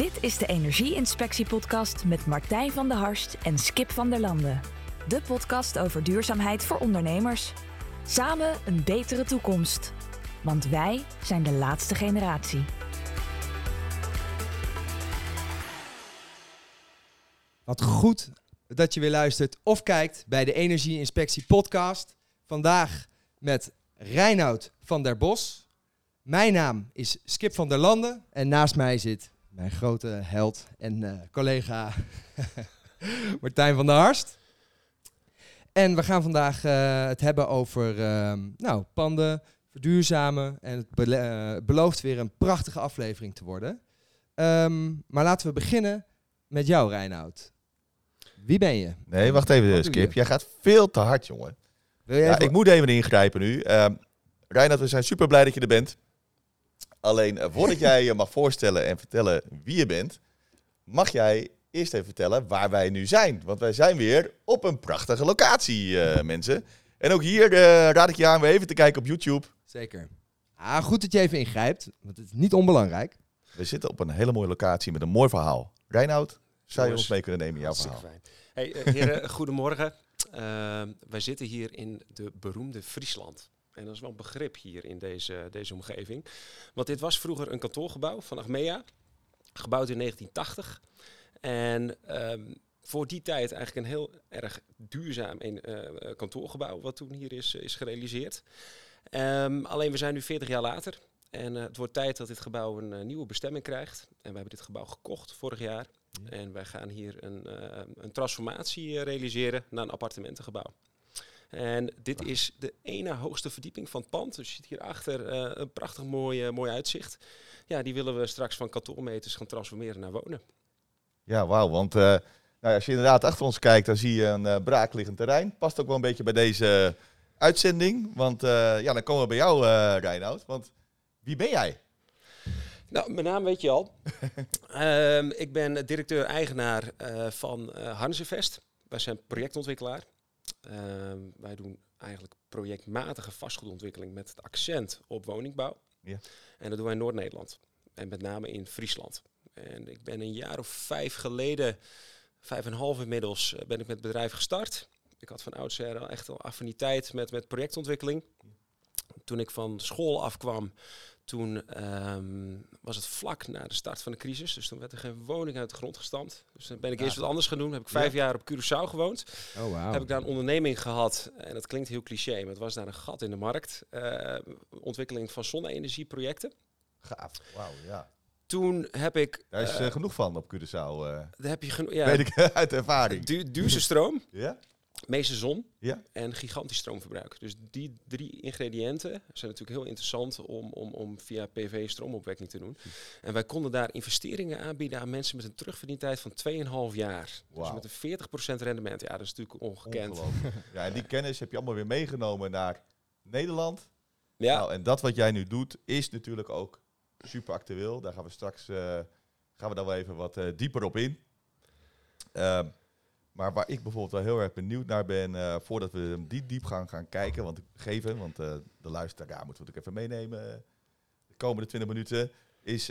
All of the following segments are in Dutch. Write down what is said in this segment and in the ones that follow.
Dit is de Energie-inspectie-podcast met Martijn van der Harst en Skip van der Landen. De podcast over duurzaamheid voor ondernemers. Samen een betere toekomst. Want wij zijn de laatste generatie. Wat goed dat je weer luistert of kijkt bij de Energie Inspectie podcast. Vandaag met Reinoud van der Bos. Mijn naam is Skip van der Landen en naast mij zit mijn grote held en eh, collega Martijn van der Harst. En we gaan vandaag eh, het hebben over ehm, nou, panden, verduurzamen. En het eh, belooft weer een prachtige aflevering te worden. Ehm, maar laten we beginnen met jou, Reinoud. Wie ben je? Nee, wacht even, Skip. Jij gaat veel te hard, jongen. Wil Ja, even- ik moet even ingrijpen nu. Ehm Reinhard, we zijn super blij dat je er bent. Alleen, eh, voordat jij je mag voorstellen en vertellen wie je bent, mag jij eerst even vertellen waar wij nu zijn. Want wij zijn weer op een prachtige locatie, eh, mensen. En ook hier eh, raad ik je aan weer even te kijken op YouTube. Zeker. Ah, goed dat je even ingrijpt, want het is niet onbelangrijk. We zitten op een hele mooie locatie met een mooi verhaal. Reinoud, zou je ons mee kunnen nemen in jouw verhaal? fijn. Hey, heren, goedemorgen. Uh, wij zitten hier in de beroemde Friesland. En dat is wel een begrip hier in deze, deze omgeving. Want dit was vroeger een kantoorgebouw van Achmea. Gebouwd in 1980. En ehm, voor die tijd eigenlijk een heel erg duurzaam een, eh, kantoorgebouw. Wat toen hier is, is gerealiseerd. Ehm, alleen we zijn nu 40 jaar later. En eh, het wordt tijd dat dit gebouw een eh, nieuwe bestemming krijgt. En we hebben dit gebouw gekocht vorig jaar. En wij gaan hier een, eh, een transformatie eh, realiseren naar een appartementengebouw. En dit is de ene hoogste verdieping van het pand. Dus je ziet hierachter eh een prachtig mooi, mooi uitzicht. Ja, die willen we straks van kantoormeters gaan transformeren naar wonen. Ja, wauw. Want eh, nou als je inderdaad achter ons kijkt, dan zie je een eh, braakliggend terrein. Past ook wel een beetje bij deze uitzending. Want ja, dan komen we bij jou, eh Reinoud. Want wie ben jij? Nou, mijn naam weet je al. Ehm, ik ben directeur-eigenaar van eh Harnessevest. Wij zijn projectontwikkelaar. Ehm, wij doen eigenlijk projectmatige vastgoedontwikkeling met het accent op woningbouw. Ja. En dat doen wij in Noord-Nederland. En met name in Friesland. En ik ben een jaar of vijf geleden, vijf en een half inmiddels, eh, ben ik met het bedrijf gestart. Ik had van oudsher al echt al affiniteit met, met projectontwikkeling. Toen ik van school afkwam, toen ehm, was het vlak na de start van de crisis. Dus toen werd er geen woning uit de grond gestampt. Dus dan ben ik eerst wat anders gaan doen. Heb ik vijf jaar op Curaçao gewoond. Oh. Heb ik daar een onderneming gehad. En dat klinkt heel cliché, maar het was daar een gat in de markt. Eh, ontwikkeling van zonne-energieprojecten. Gaaf. Wauw, ja. Toen heb ik... Daar is eh, eh, genoeg van op Curaçao. eh daar heb je geno- ja, Weet ik uit ervaring. du- duurste stroom, Ja? Meeste zon Ja? en gigantisch stroomverbruik. Dus die drie ingrediënten zijn natuurlijk heel interessant om, om, om via PV stroomopwekking te doen. En wij konden daar investeringen aanbieden aan mensen met een terugverdientijd van 2,5 jaar. Dus met een 40% rendement. Ja, dat is natuurlijk ongekend. Ja, en die kennis heb je allemaal weer meegenomen naar Nederland. Ja, Nou, en dat wat jij nu doet, is natuurlijk ook super actueel. Daar gaan we straks eh, gaan we dan wel even wat eh, dieper op in. Ehm, maar waar ik bijvoorbeeld wel heel erg benieuwd naar ben, eh, voordat we die diep gaan, gaan kijken, want geven, want eh, de luisteraar moeten we natuurlijk even meenemen eh, de komende 20 minuten, is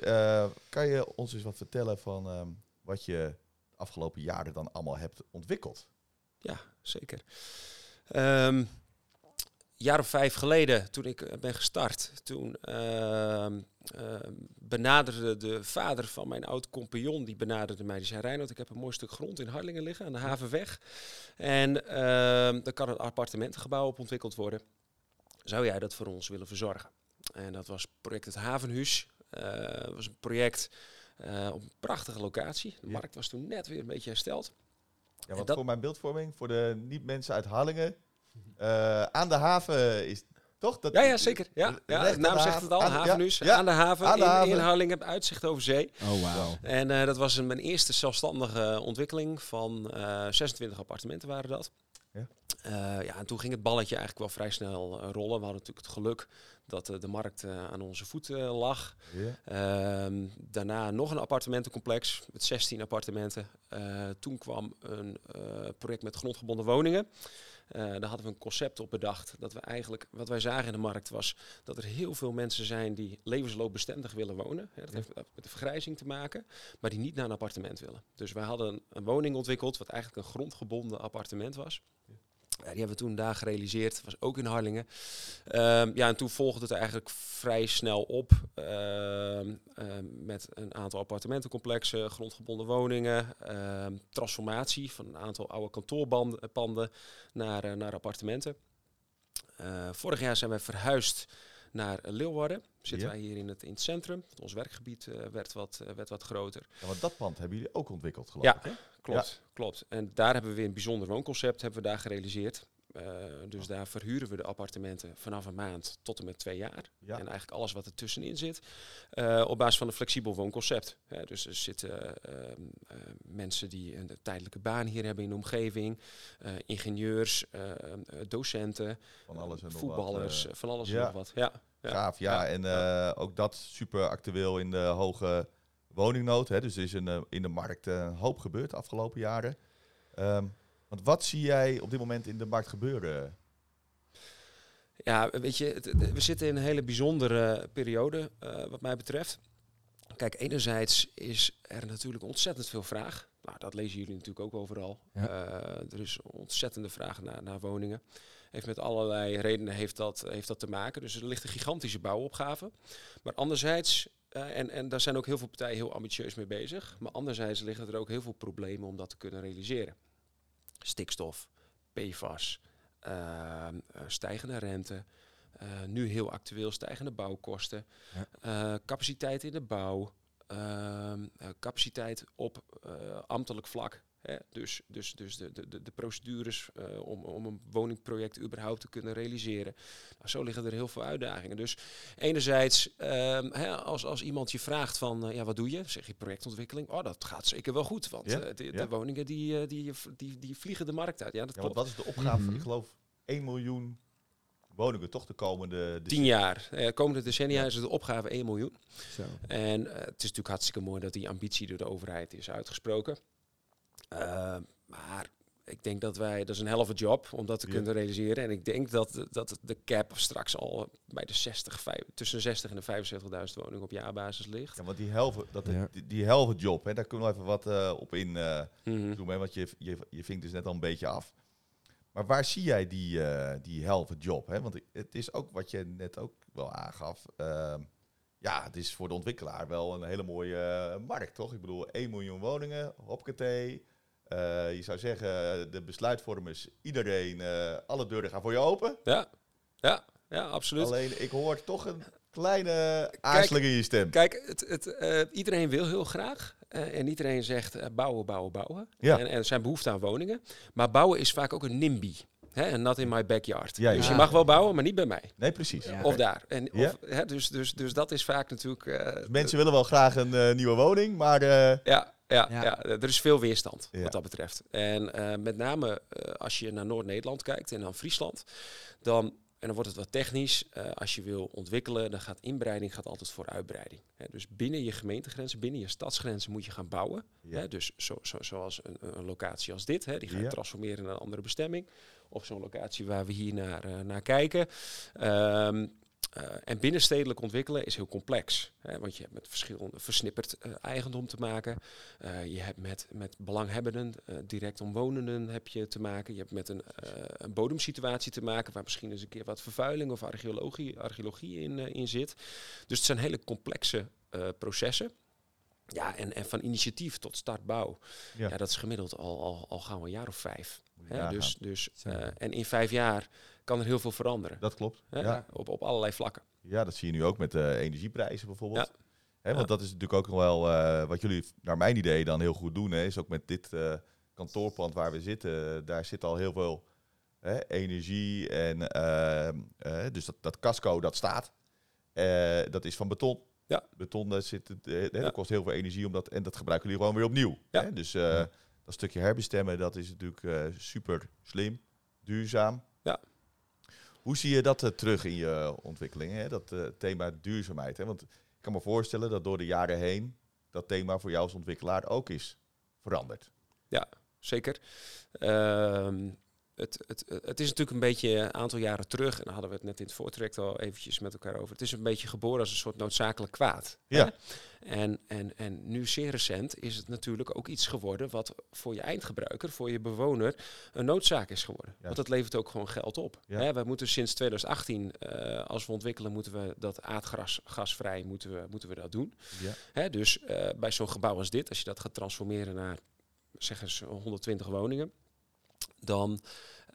kan je ons eens wat vertellen van ehm, wat je de afgelopen jaren dan allemaal hebt ontwikkeld? Ja, zeker. Een jaar of vijf geleden, toen ik eh, ben gestart, toen ehm, ehm, benaderde de vader van mijn oud-compagnon, die benaderde mij. Die zei, Reinoud, ik heb een mooi stuk grond in Harlingen liggen, aan de Havenweg. En ehm daar kan een appartementengebouw op ontwikkeld worden. Zou jij dat voor ons willen verzorgen? En dat was project Het Havenhuis. Eh, Dat was een project eh, op een prachtige locatie. De markt was toen net weer een beetje hersteld. Ja, want dat- voor mijn beeldvorming, voor de niet-mensen uit Harlingen, eh, aan de haven is toch? Dat, Ja, ja, zeker. Ja, ja, de de naam zegt het al. Aan ja, ja, aan de haven, aan de in, haven. in Harlingen, uitzicht over zee. Oh, wauw. En eh, dat was een, mijn eerste zelfstandige ontwikkeling van eh 26 appartementen waren dat. Ja. Eh, ja, en toen ging het balletje eigenlijk wel vrij snel eh, rollen. We hadden natuurlijk het geluk dat eh, de markt eh, aan onze voeten eh, lag. Ja. Ehm, daarna nog een appartementencomplex met 16 appartementen. Eh, toen kwam een eh, project met grondgebonden woningen. Eh, daar hadden we een concept op bedacht. Dat we eigenlijk, wat wij zagen in de markt was dat er heel veel mensen zijn die levensloopbestendig willen wonen. Hè, dat heeft met de vergrijzing te maken, maar die niet naar een appartement willen. Dus wij hadden een, een woning ontwikkeld wat eigenlijk een grondgebonden appartement was. Ja, die hebben we toen daar gerealiseerd. Dat was ook in Harlingen. Ehm, ja, en toen volgde het eigenlijk vrij snel op. ehm, ehm, met een aantal appartementencomplexen, grondgebonden woningen. transformatie van een aantal oude kantoorpanden naar, eh, naar appartementen. Eh, vorig jaar zijn wij verhuisd naar eh, Leeuwarden. Zitten Ja. wij hier in het, in het centrum. Ons werkgebied eh, werd, wat, eh, werd wat groter. Ja, want dat pand hebben jullie ook ontwikkeld, geloof Ja. ik. Hè? Klopt, klopt. En daar hebben we weer een bijzonder woonconcept hebben we daar gerealiseerd. Eh, dus daar verhuren we de appartementen vanaf een maand tot en met twee jaar. Ja. En eigenlijk alles wat er tussenin zit. eh, op basis van een flexibel woonconcept. Dus er zitten eh, ehm, eh, mensen die een tijdelijke baan hier hebben in de omgeving. ingenieurs, docenten, Van alles en wat, voetballers, eh, van alles ja. en nog wat. Ja, ja. Gaaf, ja. Ja. En ook dat super actueel in de hoge woningnood. Hè. Dus er is een, eh, in de markt eh, een hoop gebeurd de afgelopen jaren. Ehm, want wat zie jij op dit moment in de markt gebeuren? Ja, weet je, het- we zitten in een hele bijzondere periode eh, wat mij betreft. Kijk, enerzijds is er natuurlijk ontzettend veel vraag. Nou, dat lezen jullie natuurlijk ook overal. Ja. Eh, er is ontzettende vraag naar, naar woningen. Heeft met allerlei redenen heeft dat, heeft dat te maken. Dus er ligt een gigantische bouwopgave. Maar anderzijds, eh, en, en daar zijn ook heel veel partijen heel ambitieus mee bezig. Maar anderzijds liggen er ook heel veel problemen om dat te kunnen realiseren. Stikstof, PFAS, ehm, eh, stijgende rente. eh, nu heel actueel stijgende bouwkosten. Ja. capaciteit in de bouw. ehm, eh, capaciteit op ambtelijk vlak. Hè? Dus, dus, dus de, de, de- procedures eh, om, om een woningproject überhaupt te kunnen realiseren. Nou, zo liggen er heel veel uitdagingen. Dus enerzijds, ehm, hè, als, als iemand je vraagt van, eh, ja, wat doe je? Zeg je projectontwikkeling? Oh, dat gaat zeker wel goed, want Ja, eh, de, ja. de woningen die, die, die, die vliegen de markt uit. Ja, dat Ja, want klopt. wat is de opgave? Mhm. Ik geloof 1 miljoen woningen toch de komende... Tien jaar. Eh, komende decennia Ja. is het de opgave 1 miljoen. Zo. En het is natuurlijk hartstikke mooi dat die ambitie door de overheid is uitgesproken. Eh, maar ik denk dat wij, dat is een helft job om dat te Ja. kunnen realiseren. En ik denk dat, dat de cap straks al bij de 60, vijf- tussen de 60 en de 75.000 woningen op jaarbasis ligt. Ja, want die helft, dat, Ja. die, job, hè, daar kunnen we even wat eh, op in eh Mhm. zoomen. hè, Want je, je, je vinkt dus net al een beetje af. Maar waar zie jij die, eh die helft job? Hè? Want het is ook wat je net ook wel aangaf. ehm, ja, het is voor de ontwikkelaar wel een hele mooie markt, toch? Ik bedoel, 1 miljoen woningen, hoppakee. Eh je zou zeggen, de besluitvormers, iedereen, eh, alle deuren gaan voor je open. Ja, ja, ja, absoluut. Alleen, ik hoor toch een kleine aarzeling in je stem. Kijk, het, het, eh, iedereen wil heel graag. eh, en iedereen zegt eh, bouwen, bouwen, bouwen. Ja. En, en er zijn behoefte aan woningen. Maar bouwen is vaak ook een NIMBY. Hè? En not in my backyard. Ja, dus je mag wel bouwen, maar niet bij mij. Nee, precies. Ja. Of daar. En, Ja. of, hè, dus, dus, dus dat is vaak natuurlijk... eh, mensen willen wel graag een eh, nieuwe woning, maar... eh, ja, ja, Ja. ja. er is veel weerstand Ja. wat dat betreft. En eh, met name eh, als je naar Noord-Nederland kijkt en dan Friesland, dan, en dan wordt het wat technisch, eh, als je wil ontwikkelen, dan gaat inbreiding gaat altijd voor uitbreiding. Hè, dus binnen je gemeentegrenzen, binnen je stadsgrenzen moet je gaan bouwen. Hè, dus zo, zo, zoals een, een locatie als dit, hè, die ga je Ja. transformeren naar een andere bestemming. Of zo'n locatie waar we hier naar, naar kijken. Ehm, eh, en binnenstedelijk ontwikkelen is heel complex. Hè, want je hebt met verschillende versnipperd eh, eigendom te maken. Eh, je hebt met, met belanghebbenden, direct omwonenden heb je te maken. Je hebt met een, een bodemsituatie te maken waar misschien eens een keer wat vervuiling of archeologie, archeologie in, in zit. Dus het zijn hele complexe processen. Ja, en, en van initiatief tot startbouw. Ja. Ja. dat is gemiddeld al, al, al gauw een jaar of vijf. Hè? Dus, dus, en in vijf jaar kan er heel veel veranderen. Dat klopt. Ja. Op, op allerlei vlakken. ja, dat zie je nu ook met de energieprijzen bijvoorbeeld. Hè, want dat is natuurlijk ook nog wel eh, wat jullie naar mijn idee dan heel goed doen. Hè, is ook met dit eh, kantoorpand waar we zitten, daar zit al heel veel hè, energie. En ehm, eh, dus dat, dat casco dat staat, eh, dat is van beton. Ja. Beton dat zit, eh, hè, dat kost heel veel energie om dat, en dat gebruiken jullie gewoon weer opnieuw. Ja. Hè? Dus eh, dat stukje herbestemmen, dat is natuurlijk eh, super slim, duurzaam. Ja. Hoe zie je dat eh, terug in je ontwikkeling, hè? dat eh, thema duurzaamheid? Hè? Want ik kan me voorstellen dat door de jaren heen dat thema voor jou als ontwikkelaar ook is veranderd. Zeker. Ehm, het, het, het is natuurlijk een beetje een aantal jaren terug, en daar hadden we het net in het voortrekt al eventjes met elkaar over. Het is een beetje geboren als een soort noodzakelijk kwaad. Ja. Hè? En, en, en nu zeer recent is het natuurlijk ook iets geworden wat voor je eindgebruiker, voor je bewoner, een noodzaak is geworden. Want dat levert ook gewoon geld op. Ja. Hè, wij moeten sinds 2018, eh, als we ontwikkelen, moeten we dat aardgas gasvrij moeten we, moeten we dat doen. Ja. Hè, dus eh, bij zo'n gebouw als dit, als je dat gaat transformeren naar zeg eens 120 woningen, dan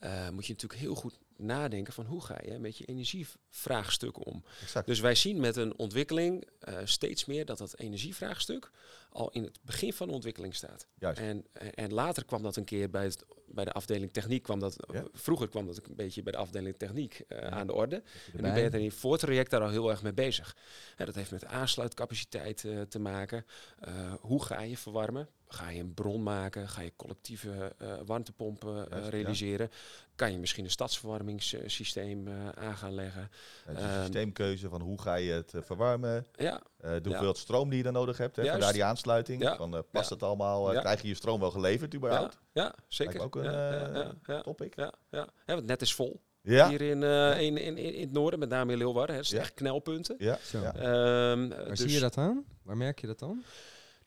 eh, moet je natuurlijk heel goed nadenken van hoe ga je met je energievraagstuk om. Exact. Dus wij zien met een ontwikkeling eh, steeds meer dat dat energievraagstuk al in het begin van de ontwikkeling staat. Juist. En, en later kwam dat een keer bij, het, bij de afdeling techniek, kwam dat, Ja. vroeger kwam dat een beetje bij de afdeling techniek eh, aan de orde. En nu erbij. ben je er in het voortraject daar al heel erg mee bezig. Dat heeft met aansluitcapaciteit eh, te maken. Eh, hoe ga je verwarmen? Ga je een bron maken? Ga je collectieve warmtepompen ja. realiseren? Kan je misschien een stadsverwarmingssysteem aan gaan leggen? Het is Ehm, een systeemkeuze van hoe ga je het verwarmen, Ja, eh, de hoeveelheid stroom die je dan nodig hebt. Hè, vandaar die aansluiting. Ja. Van, eh, past Ja. het allemaal? eh, Ja. Krijg je je stroom wel geleverd überhaupt? ja, ja, zeker. Ook een ja, ja, ja, ja, topic. ja, ja. Ja, want net is vol. Ja. Hier in, eh, in, in, in, in het noorden, met name in Leeuwarden. hè. Het zijn Ja. echt knelpunten. Ja. Zo. ja. Ehm, Waar dus- zie je dat aan? Waar merk je dat dan?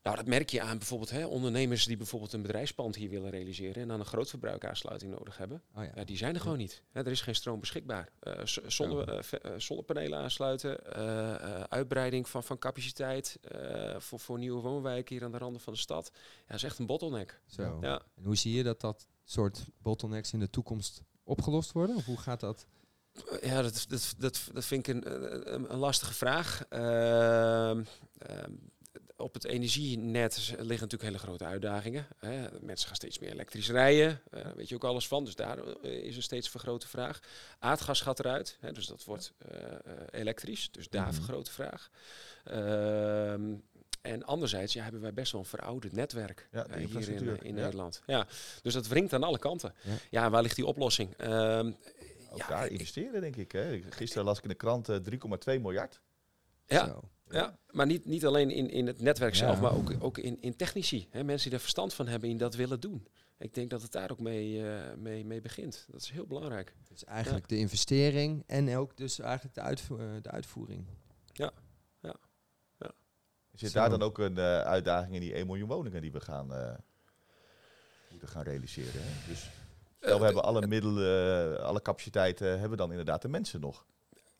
Nou, dat merk je aan bijvoorbeeld hè, ondernemers die bijvoorbeeld een bedrijfspand hier willen realiseren en dan een grootverbruikaansluiting nodig hebben. Oh ja. Ja, die zijn er gewoon niet. Hè, er is geen stroom beschikbaar. Eh, z- zonne, eh, eh, zonnepanelen aansluiten, eh, eh, uitbreiding van, van capaciteit eh, voor, voor nieuwe woonwijken hier aan de randen van de stad. Ja, dat is echt een bottleneck. Zo. Ja. En hoe zie je dat dat soort bottlenecks in de toekomst opgelost worden? Of hoe gaat dat? Ja, dat, dat, dat, dat vind ik een, een, een lastige vraag. Ehm, ehm, op het energienet liggen natuurlijk hele grote uitdagingen. Hè. Mensen gaan steeds meer elektrisch rijden, eh, weet je ook alles van. Dus daar eh, is een steeds vergrote vraag. Aardgas gaat eruit, hè, dus dat wordt eh, elektrisch. Dus daar Mhm. vergrote vraag. Ehm, en anderzijds ja, hebben wij best wel een verouderd netwerk Ja, hier in, in ja. Nederland. Ja, dus dat wringt aan alle kanten. Ja. Ja, waar ligt die oplossing? Ook Ja, daar ik- investeren, denk ik. Hè. Gisteren las ik in de krant eh, 3,2 miljard. ja, Zo. Ja, maar niet, niet alleen in, in het netwerk zelf, Ja. maar ook, ook in, in technici. Hè? Mensen die er verstand van hebben en dat willen doen. Ik denk dat het daar ook mee, eh, mee, mee begint. Dat is heel belangrijk. Dus eigenlijk de investering en ook dus eigenlijk de, uitvo- eh, de uitvoering. Zit Zo. daar dan ook een eh, uitdaging in die 1 miljoen woningen die we gaan, eh, moeten gaan realiseren? Hè? Dus stel, we hebben alle middelen, alle capaciteiten, hebben we dan inderdaad de mensen nog?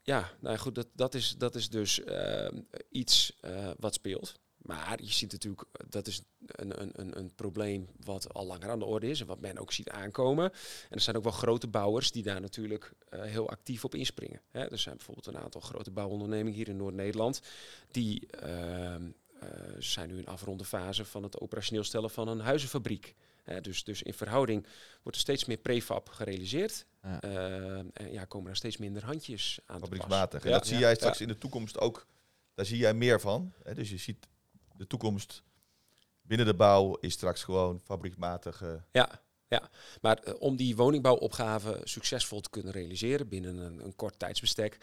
Ja, nou goed, dat, dat, is, dat is dus eh, iets eh, wat speelt. Maar je ziet natuurlijk, eh, dat is een, een, een, een probleem wat al langer aan de orde is en wat men ook ziet aankomen. En er zijn ook wel grote bouwers die daar natuurlijk eh, heel actief op inspringen. Hè, er zijn bijvoorbeeld een aantal grote bouwondernemingen hier in Noord-Nederland die ehm, eh, zijn nu in afronde fase van het operationeel stellen van een huizenfabriek. Dus, dus in verhouding wordt er steeds meer prefab gerealiseerd. Ja. Eh, en ja, komen er steeds minder handjes aan. Fabrieksmatig. En Ja. dat zie jij straks in de toekomst ook, daar zie jij meer van. Hè? Dus je ziet de toekomst binnen de bouw is straks gewoon fabrieksmatig. eh, Ja, ja. maar eh, om die woningbouwopgave succesvol te kunnen realiseren binnen een, een kort tijdsbestek,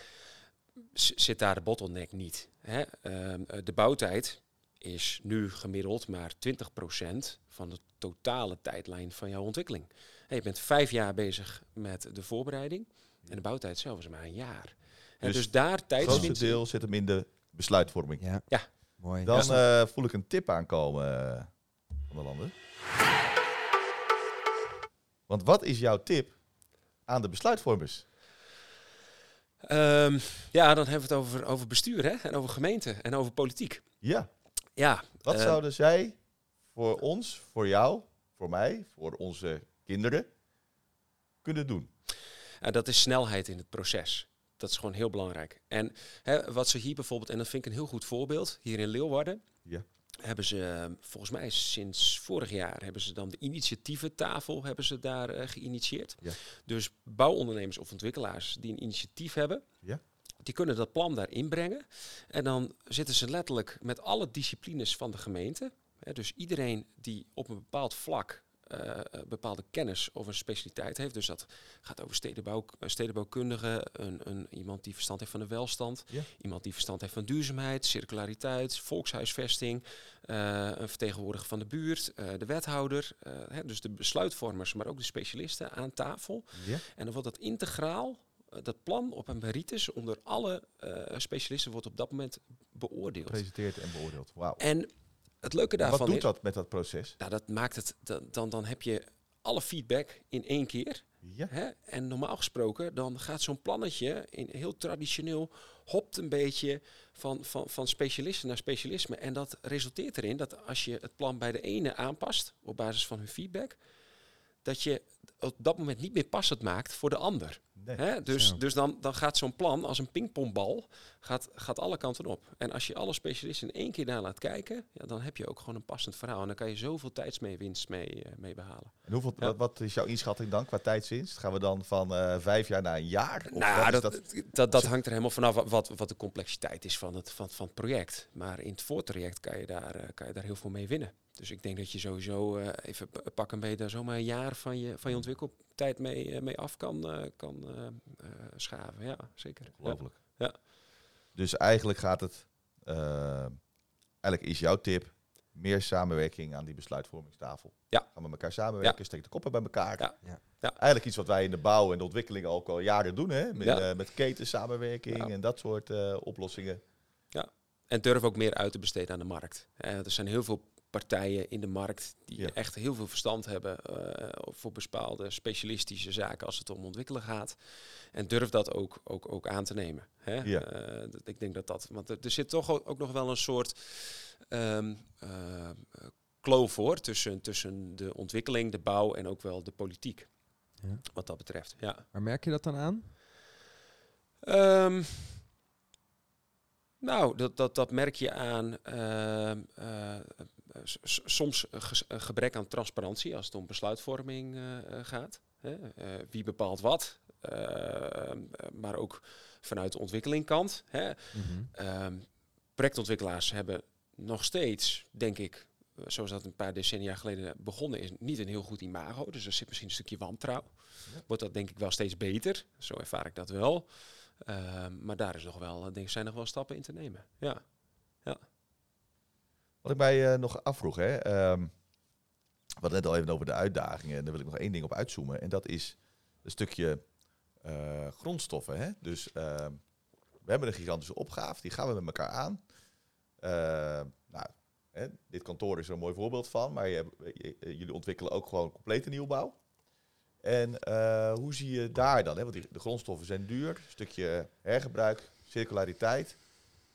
zit daar de bottleneck niet. Hè? Ehm, eh, de bouwtijd is nu gemiddeld maar 20% van de totale tijdlijn van jouw ontwikkeling. Je bent vijf jaar bezig met de voorbereiding en de bouwtijd zelf is maar een jaar. Hè, Dus dus, daar het grootste tijdswinst. deel zit hem in de besluitvorming. Ja. Ja. Mooi. Dan Ja. eh, voel ik een tip aankomen eh, van de landen. Want wat is jouw tip aan de besluitvormers? Ehm, ja, dan hebben we het over, over bestuur hè? en over gemeente en over politiek. Ja, Ja, wat eh, zouden zij voor ons, voor jou, voor mij, voor onze kinderen kunnen doen? Ja, dat is snelheid in het proces. Dat is gewoon heel belangrijk. En hè, wat ze hier bijvoorbeeld, en dat vind ik een heel goed voorbeeld, hier in Leeuwarden, Ja. hebben ze eh, volgens mij sinds vorig jaar hebben ze dan de initiatieventafel hebben ze daar eh, geïnitieerd. Ja. Dus bouwondernemers of ontwikkelaars die een initiatief hebben, Ja. Die kunnen dat plan daar inbrengen. En dan zitten ze letterlijk met alle disciplines van de gemeente. Hè, dus iedereen die op een bepaald vlak eh, bepaalde kennis of een specialiteit heeft. Dus dat gaat over stedenbouw, eh, stedenbouwkundige, een, een, iemand die verstand heeft van de welstand, Ja. iemand die verstand heeft van duurzaamheid, circulariteit, volkshuisvesting, een vertegenwoordiger van de buurt, de wethouder, hè, dus de besluitvormers, maar ook de specialisten aan tafel. Ja? En dan wordt dat integraal, dat plan op een meritus onder alle eh, specialisten wordt op dat moment beoordeeld. Gepresenteerd en beoordeeld. Wauw. En het leuke daarvan Wat doet dat met dat proces? nou, dat maakt het, dan, dan, dan heb je alle feedback in één keer. Ja. Hè? En normaal gesproken, dan gaat zo'n plannetje in heel traditioneel, hopt een beetje van, van, van specialisten naar specialisme. En dat resulteert erin dat als je het plan bij de ene aanpast, op basis van hun feedback, dat je op dat moment niet meer passend maakt voor de ander. Nee. Hè? Dus, dus dan, dan gaat zo'n plan als een pingpongbal, gaat, gaat alle kanten op. En als je alle specialisten in één keer daar laat kijken, ja, dan heb je ook gewoon een passend verhaal. En dan kan je zoveel tijdsmeewinst mee, eh, mee behalen. En hoeveel, Ja. wat, wat is jouw inschatting dan qua tijdswinst? Gaan we dan van eh, vijf jaar naar een jaar? Of nou, dat, dat, dat, hangt er helemaal vanaf wa- wat, wat de complexiteit is van het, van, van het project. Maar in het voortraject kan je, daar, eh, kan je daar heel veel mee winnen. Dus ik denk dat je sowieso eh, even p- pakken ben je daar zomaar een jaar van je, van je ontwikkeltijd mee, eh, mee af kan, eh, kan schaven. Ja, zeker. Ja. Ongelooflijk. Ja. Dus eigenlijk gaat het, eigenlijk is jouw tip meer samenwerking aan die besluitvormingstafel. Ja. Gaan we met elkaar samenwerken, steek de koppen bij elkaar. Ja. Ja. Ja. Eigenlijk iets wat wij in de bouw en de ontwikkeling ook al jaren doen, hè? Met, Ja. eh, met ketensamenwerking Ja. en dat soort eh, oplossingen. En durf ook meer uit te besteden aan de markt. Eh, er zijn heel veel partijen in de markt die Ja. echt heel veel verstand hebben eh, voor bepaalde specialistische zaken als het om ontwikkelen gaat. En durf dat ook, ook, ook aan te nemen. Hè? Ja. Eh, ik denk dat dat. Want er, er zit toch ook nog wel een soort eh, kloof voor tussen, tussen de ontwikkeling, de bouw en ook wel de politiek. Ja. Wat dat betreft. Ja. Waar merk je dat dan aan? Ehm, nou, dat, dat, dat merk je aan ehm, eh, eh, soms een ges- een gebrek aan transparantie als het om besluitvorming eh, eh, gaat. Hè? Eh, wie bepaalt wat, Ehm, eh, maar ook vanuit de ontwikkelingkant. Hè? Ehm, projectontwikkelaars hebben nog steeds, denk ik, eh, zoals dat een paar decennia geleden begonnen is, niet een heel goed imago. Dus er zit misschien een stukje wantrouwen. Ja. Wordt dat denk ik wel steeds beter. Zo ervaar ik dat wel. Ehm, maar daar is nog wel, denk ik, zijn nog wel stappen in te nemen. Ja. Wat ik mij eh, nog afvroeg, hè. ehm, we hadden net al even over de uitdagingen. En daar wil ik nog één ding op uitzoomen. En dat is een stukje eh, grondstoffen. Hè? Dus ehm, we hebben een gigantische opgave. Die gaan we met elkaar aan. Eh, nou, hè, dit kantoor is er een mooi voorbeeld van. Maar jullie ontwikkelen ook gewoon complete nieuwbouw. En eh, hoe zie je daar dan? Hè? Want die, de grondstoffen zijn duur. Een stukje hergebruik, circulariteit.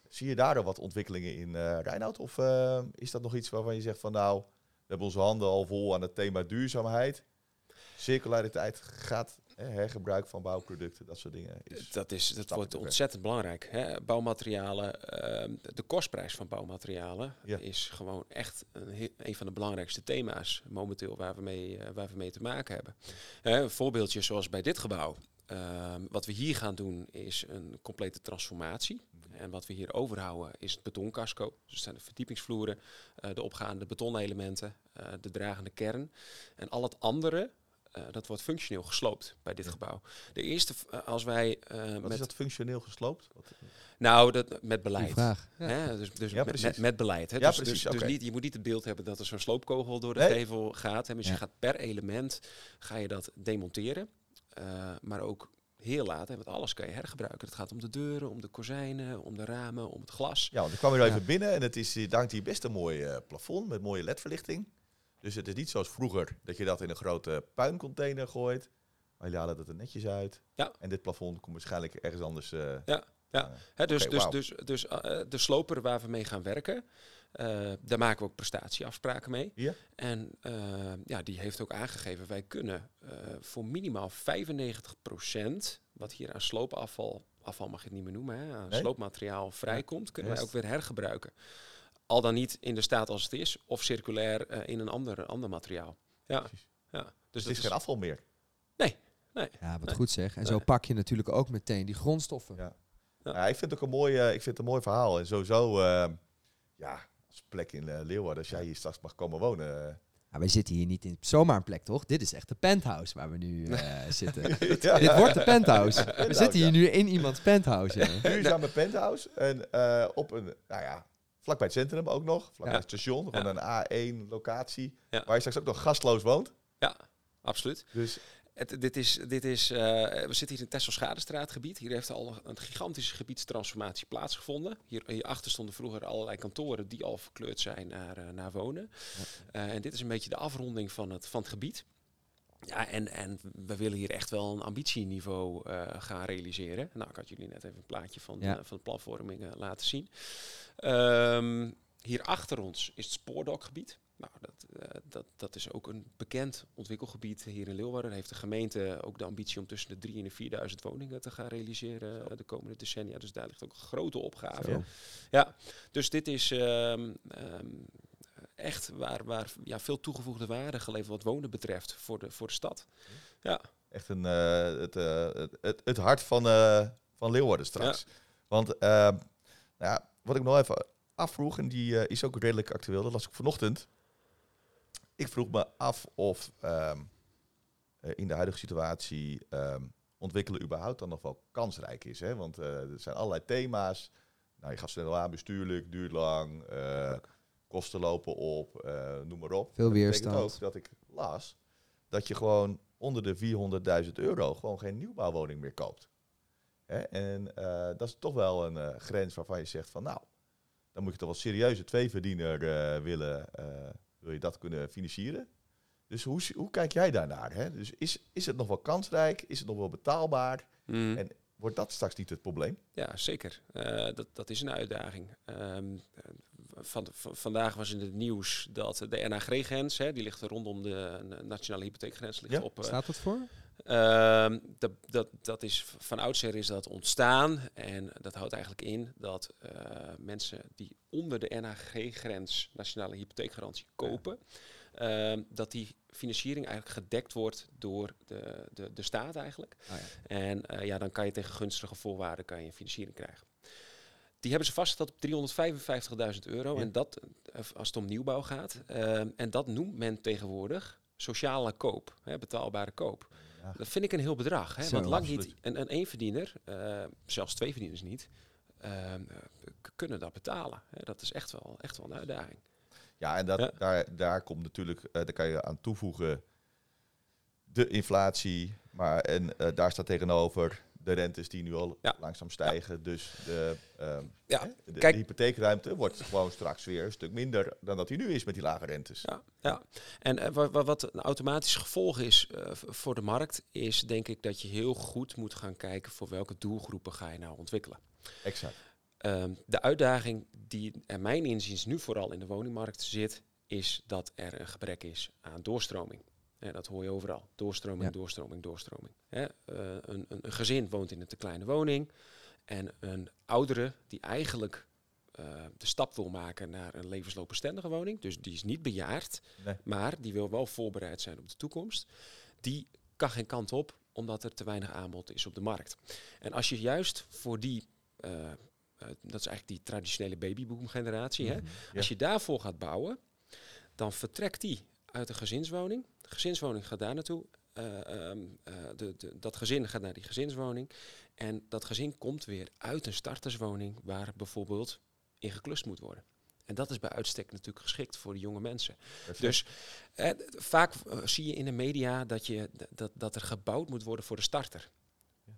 Zie je daardoor wat ontwikkelingen in eh Reinoud? Of eh, is dat nog iets waarvan je zegt van nou, we hebben onze handen al vol aan het thema duurzaamheid. Circulariteit gaat, hè, hergebruik van bouwproducten, dat soort dingen. Is, Dat, is, dat wordt ontzettend belangrijk. Hè? Bouwmaterialen, ehm, de kostprijs van bouwmaterialen Ja. is gewoon echt een, van de belangrijkste thema's momenteel waar we mee, eh, waar we mee te maken hebben. Hè, een voorbeeldje zoals bij dit gebouw. Ehm, wat we hier gaan doen is een complete transformatie. En wat we hier overhouden is het betoncasco. Dus het zijn de verdiepingsvloeren, eh, de opgaande betonelementen, eh, de dragende kern. En al het andere, eh, dat wordt functioneel gesloopt bij dit Ja. gebouw. De eerste, als wij eh, wat met, is dat functioneel gesloopt? Wat, nou, dat, met beleid. vraag. Ja. Hè? Dus, dus Ja, met, precies. met, met beleid. Hè? Ja, dus, precies, dus, dus oké. niet, je moet niet het beeld hebben dat er zo'n sloopkogel door de Nee. gevel gaat. Hè? Dus Ja. je gaat per element ga je dat demonteren. Eh, maar ook heel laat, hè? want alles kan je hergebruiken. Het gaat om de deuren, om de kozijnen, om de ramen, om het glas. Ja, want ik kwam hier Ja. even binnen en het is, hier hangt hier best een mooi eh, plafond met mooie ledverlichting. Dus het is niet zoals vroeger dat je dat in een grote puincontainer gooit. Maar jullie halen dat er netjes uit. Ja. En dit plafond komt waarschijnlijk ergens anders. eh, Ja, ja. eh, Hè, dus dus, dus, dus eh, de sloper waar we mee gaan werken, eh, daar maken we ook prestatieafspraken mee. Ja. En eh, ja, die heeft ook aangegeven, wij kunnen eh, voor minimaal 95% wat hier aan sloopafval, afval mag je het niet meer noemen, hè, aan Nee? sloopmateriaal vrijkomt, kunnen wij ook weer hergebruiken. Al dan niet in de staat als het is, of circulair eh, in een ander, ander materiaal. Ja, Precies. ja. Dus Dus dat het is geen afval meer. nee. Ja, wat Nee. goed zeg. En zo Nee. pak je natuurlijk ook meteen die grondstoffen. Ja. Ja. Ja, ik vind het ook een mooi, ik vind het een mooi verhaal. En sowieso, eh, ja, als plek in eh, Leeuwarden, als jij hier straks mag komen wonen, Nou, wij zitten hier niet in zomaar een plek, toch? Dit is echt de penthouse waar we nu eh, zitten. Ja, Dit wordt de penthouse. We Penthouse, zitten hier ja. nu in iemands penthouse. Ja. Duurzame penthouse. En eh, op een, nou ja, vlakbij het centrum ook nog. Vlakbij Ja. het station. Gewoon een A1-locatie. Ja. Waar je straks ook nog gastloos woont. Absoluut. Dus Het, dit is, dit is, eh, we zitten hier in het Tessel-Schadestraatgebied. Hier heeft al een gigantische gebiedstransformatie plaatsgevonden. Hier, hierachter stonden vroeger allerlei kantoren die al verkleurd zijn naar, eh, naar wonen. Eh, en dit is een beetje de afronding van het, van het gebied. Ja, en, en we willen hier echt wel een ambitieniveau gaan realiseren. Nou, ik had jullie net even een plaatje van, Ja. van de planvorming laten zien. Ehm, hier achter ons is het spoordokgebied. Nou, dat, eh, dat, dat is ook een bekend ontwikkelgebied hier in Leeuwarden. Heeft de gemeente ook de ambitie om tussen de 3 en de 4000 woningen te gaan realiseren eh, de komende decennia. Dus daar ligt ook een grote opgave. Zo. Ja, dus dit is ehm, ehm, echt waar, waar ja, veel toegevoegde waarde geleverd wat wonen betreft voor de, voor de stad. echt een, eh, het, het, het, het hart van, van Leeuwarden straks. Want eh, nou ja, wat ik nog even afvroeg, en die is ook redelijk actueel, dat las ik vanochtend. Ik vroeg me af of ehm, eh, in de huidige situatie ehm, ontwikkelen überhaupt dan nog wel kansrijk is. Hè? Want eh, er zijn allerlei thema's. Nou, je net al aan, bestuurlijk, duurt lang, eh, kosten lopen op, noem maar op. Veel Dat weerstand. ook dat ik las dat je gewoon onder de 400.000 euro gewoon geen nieuwbouwwoning meer koopt. Hè? En dat is toch wel een grens waarvan je zegt van nou, dan moet je toch wel serieuze tweeverdiener willen, wil je dat kunnen financieren. Dus hoe, hoe kijk jij daarnaar? Hè? Dus is, is het nog wel kansrijk? Is het nog wel betaalbaar? Mm. En wordt dat straks niet het probleem? Ja, zeker. Eh, dat, dat is een uitdaging. Ehm, eh, van, van- vandaag was in het nieuws dat de NHG-grens, hè, die ligt rondom de nationale hypotheekgrens, ligt Ja, op. eh, Staat dat voor? Ehm, dat, dat, dat is van oudsher is dat ontstaan. En dat houdt eigenlijk in dat eh, mensen die onder de NHG-grens nationale hypotheekgarantie kopen, ehm, dat die financiering eigenlijk gedekt wordt door de, de, de staat eigenlijk. Oh ja. En eh, ja, dan kan je tegen gunstige voorwaarden kan je financiering krijgen. Die hebben ze vastgesteld op 355.000 euro. Ja. En dat, eh, als het om nieuwbouw gaat. Ehm, en dat noemt men tegenwoordig sociale koop, hè, betaalbare koop. Ja. Dat vind ik een heel bedrag. Hè? Zo, want lang absoluut. niet een, een eenverdiener, eh, zelfs twee verdieners niet, eh, kunnen dat betalen. Hè? Dat is echt wel, echt wel een uitdaging. Ja, en dat, Ja. Daar, daar komt natuurlijk, eh, daar kan je aan toevoegen de inflatie, maar en daar staat tegenover de rentes die nu al Ja. langzaam stijgen. Dus de, ehm, Ja, hè, de, kijk- de hypotheekruimte wordt gewoon straks weer een stuk minder dan dat die nu is met die lage rentes. Ja, ja. en eh, wa- wa- wat een automatisch gevolg is eh, voor de markt, is denk ik dat je heel goed moet gaan kijken voor welke doelgroepen ga je nou ontwikkelen. Exact. Ehm, de uitdaging die er mijn inziens nu vooral in de woningmarkt zit, is dat er een gebrek is aan doorstroming. Hè, dat hoor je overal. Doorstroming, Ja. doorstroming, doorstroming. Hè, eh, een, een, een gezin woont in een te kleine woning. En een oudere die eigenlijk eh, de stap wil maken naar een levensloopbestendige woning. Dus die is niet bejaard, Nee. maar die wil wel voorbereid zijn op de toekomst. Die kan geen kant op, omdat er te weinig aanbod is op de markt. En als je juist voor die, eh, dat is eigenlijk die traditionele babyboom generatie, hè, Mhm. Ja. als je daarvoor gaat bouwen, dan vertrekt die uit de gezinswoning. De gezinswoning gaat daar naartoe. Eh, ehm, eh, de, de, dat gezin gaat naar die gezinswoning. En dat gezin komt weer uit een starterswoning waar bijvoorbeeld in geklust moet worden. En dat is bij uitstek natuurlijk geschikt voor de jonge mensen. Perfect. Dus eh, vaak zie je in de media dat, je, dat, dat er gebouwd moet worden voor de starter.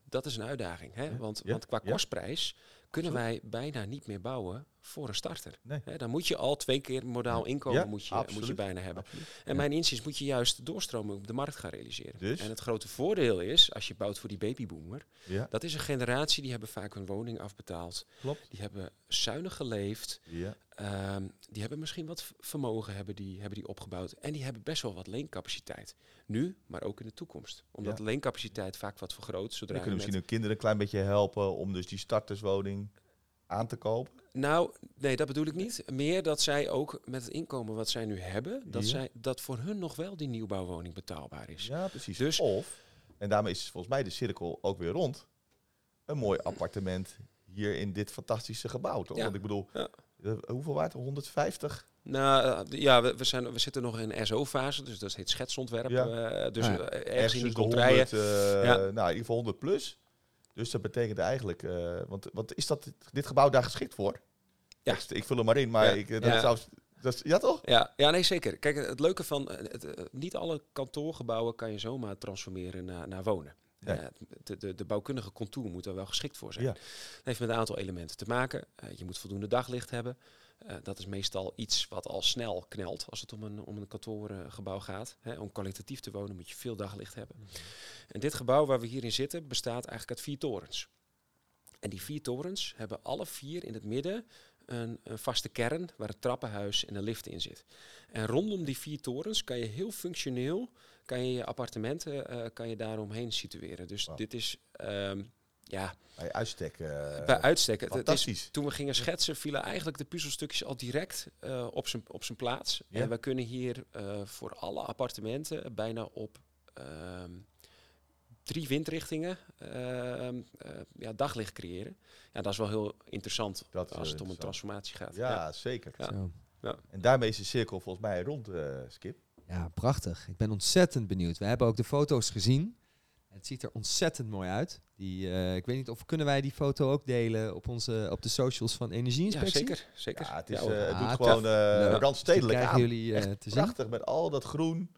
Dat is een uitdaging. Hè? Ja, Want, ja, want qua kostprijs kunnen wij bijna niet meer bouwen voor een starter. Nee. Dan moet je al twee keer modaal inkomen Ja, moet je, moet je bijna hebben. Absoluut. En mijn inziens moet je juist doorstroming op de markt gaan realiseren. Dus? En het grote voordeel is, als je bouwt voor die babyboomer, Ja, dat is een generatie die hebben vaak hun woning afbetaald. klopt. Die hebben zuinig geleefd. Ja. Ehm, die hebben misschien wat vermogen hebben die, hebben die opgebouwd. En die hebben best wel wat leencapaciteit. Nu, maar ook in de toekomst. Omdat leencapaciteit vaak wat vergroot. Zodra je kunnen misschien hun kinderen een klein beetje helpen om dus die starterswoning aan te kopen. Nou, nee, dat bedoel ik niet. Meer dat zij ook met het inkomen wat zij nu hebben, dat, Ja. zij, dat voor hun nog wel die nieuwbouwwoning betaalbaar is. Ja, precies. Dus- of, en daarmee is volgens mij de cirkel ook weer rond, een mooi appartement hier in dit fantastische gebouw. Toch? Ja. Want ik bedoel, Ja. eh, hoeveel waard? 150 Nou uh, ja, we, we, zijn, we zitten nog in SO-fase, dus dat heet schetsontwerp. Ja. Uh, dus Ah, uh, Ergens ergens in die tussen de contraien. 100, eh, Ja. Nou, in ieder geval 100 plus. Dus dat betekent eigenlijk... eh, want, want is dat, dit gebouw daar geschikt voor? Ja. Ik, ik vul hem maar in, maar Ja. ik, eh, dat Ja. zou... Dat is, ja, toch? Ja, ja, nee, zeker. Kijk, het leuke van eh, het, niet alle kantoorgebouwen kan je zomaar transformeren naar, naar wonen. Nee. Eh, de, de, de bouwkundige contour moet er wel geschikt voor zijn. Ja. Dat heeft met een aantal elementen te maken. Eh, je moet voldoende daglicht hebben. Eh, dat is meestal iets wat al snel knelt als het om een, om een kantoorgebouw gaat. Hè, om kwalitatief te wonen moet je veel daglicht hebben. En dit gebouw waar we hier in zitten bestaat eigenlijk uit vier torens. En die vier torens hebben alle vier in het midden een, een vaste kern waar het trappenhuis en een lift in zit. En rondom die vier torens kan je heel functioneel kan je, je appartementen eh, kan je daaromheen situeren. Dus dit is ehm, ja, Bij uitstek. eh, bij uitstek. Het- het is, fantastisch. toen we gingen schetsen, vielen eigenlijk de puzzelstukjes al direct eh, op zijn op zijn plaats. Ja. En we kunnen hier eh, voor alle appartementen bijna op ehm, drie windrichtingen ehm, eh, ja, daglicht creëren. Ja, dat is wel heel interessant Dat als het om een transformatie gaat. Ja, zeker. Ja. En daarmee is de cirkel volgens mij rond, eh, Skip. Ja, prachtig. Ik ben ontzettend benieuwd. We hebben ook de foto's gezien. Het ziet er ontzettend mooi uit. Die, eh, ik weet niet of kunnen wij die foto ook delen op, onze, op de socials van Ja, Energieinspectie? zeker. zeker. Ja, het, is, Ja, eh, het Ah, doet tof. gewoon eh Leuk. randstedelijk Die aan. krijgen jullie eh, Echt te zien. prachtig met al dat groen.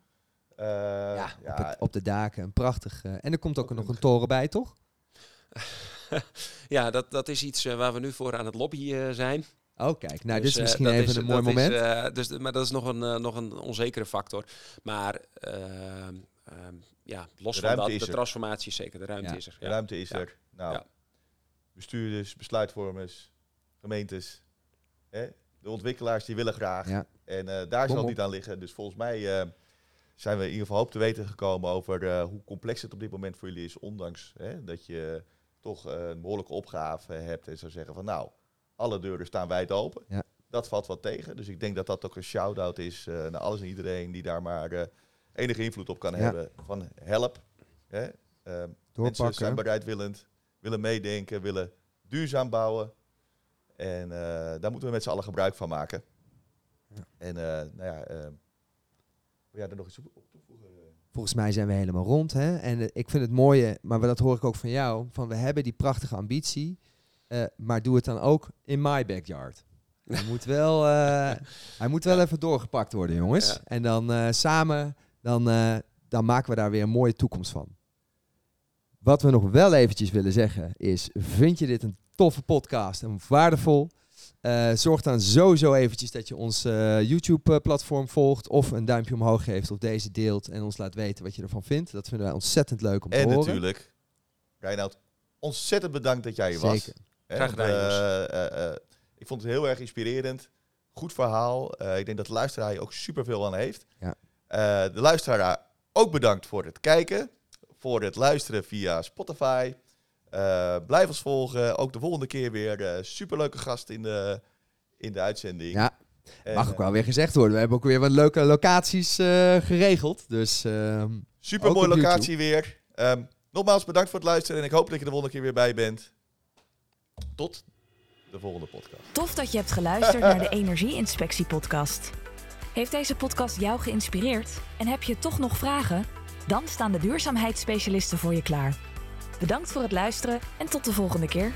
Eh, Ja, ja, Op, het- op de daken. Een prachtig. eh, en er komt ook, Ook nog een- toren bij, toch? ja, dat, dat is iets waar we nu voor aan het lobbyen eh, zijn. Oh, kijk. Nou, Dus, dit is eh, misschien even is- een mooi dat is, moment. eh, dus, maar dat is nog een, eh, nog een onzekere factor. Maar ehm, ehm, ja, los De van dat, is de er. transformatie is zeker. De ruimte Ja. is er. de ruimte is Ja. er. Nou, Ja. bestuurders, besluitvormers, gemeentes. Hè? De ontwikkelaars die willen graag. Ja. En eh, daar Kom zal op. het niet aan liggen. Dus volgens mij eh, zijn we in ieder geval hoop te weten gekomen over eh, hoe complex het op dit moment voor jullie is. Ondanks hè, dat je toch een behoorlijke opgave hebt en zou zeggen van nou, alle deuren staan wijd open. Ja. Dat valt wat tegen. Dus ik denk dat dat ook een shout-out is eh, naar alles en iedereen die daar maar eh, enige invloed op kan Ja. hebben. Van help. Hè? Eh, mensen zijn bereidwillend, willen meedenken, willen duurzaam bouwen. En daar moeten we met z'n allen gebruik van maken. Ja. En nou ja, wil jij er nog iets op toevoegen? Volgens mij zijn we helemaal rond. Hè? En ik vind het mooie, maar dat hoor ik ook van jou, van we hebben die prachtige ambitie, eh, maar doe het dan ook in my backyard. Hij moet wel, eh, hij moet wel even doorgepakt worden, jongens. Ja. En dan eh, samen, dan, dan maken we daar weer een mooie toekomst van. Wat we nog wel eventjes willen zeggen is, vind je dit een toffe podcast en waardevol? Zorg dan sowieso eventjes dat je ons YouTube-platform volgt of een duimpje omhoog geeft of deze deelt en ons laat weten wat je ervan vindt. Dat vinden wij ontzettend leuk om te En horen. natuurlijk, Reinoud, ontzettend bedankt dat jij hier was. Zeker. Hè, Graag gedaan, eh, eh, eh, ik vond het heel erg inspirerend. Goed verhaal. Eh, ik denk dat de luisteraar hier ook superveel aan heeft. Ja. Eh, de luisteraar ook bedankt voor het kijken. Voor het luisteren via Spotify. Eh, blijf ons volgen. Ook de volgende keer weer eh, superleuke gast in de, in de uitzending. Ja, En, mag ook wel weer gezegd worden. We hebben ook weer wat leuke locaties eh, geregeld. Dus ehm, Super mooie locatie weer. Ehm, nogmaals bedankt voor het luisteren. En ik hoop dat je de volgende keer weer bij bent. Tot de volgende podcast. Tof dat je hebt geluisterd naar de Energieinspectie podcast. Heeft deze podcast jou geïnspireerd en heb je toch nog vragen? Dan staan de duurzaamheidsspecialisten voor je klaar. Bedankt voor het luisteren en tot de volgende keer.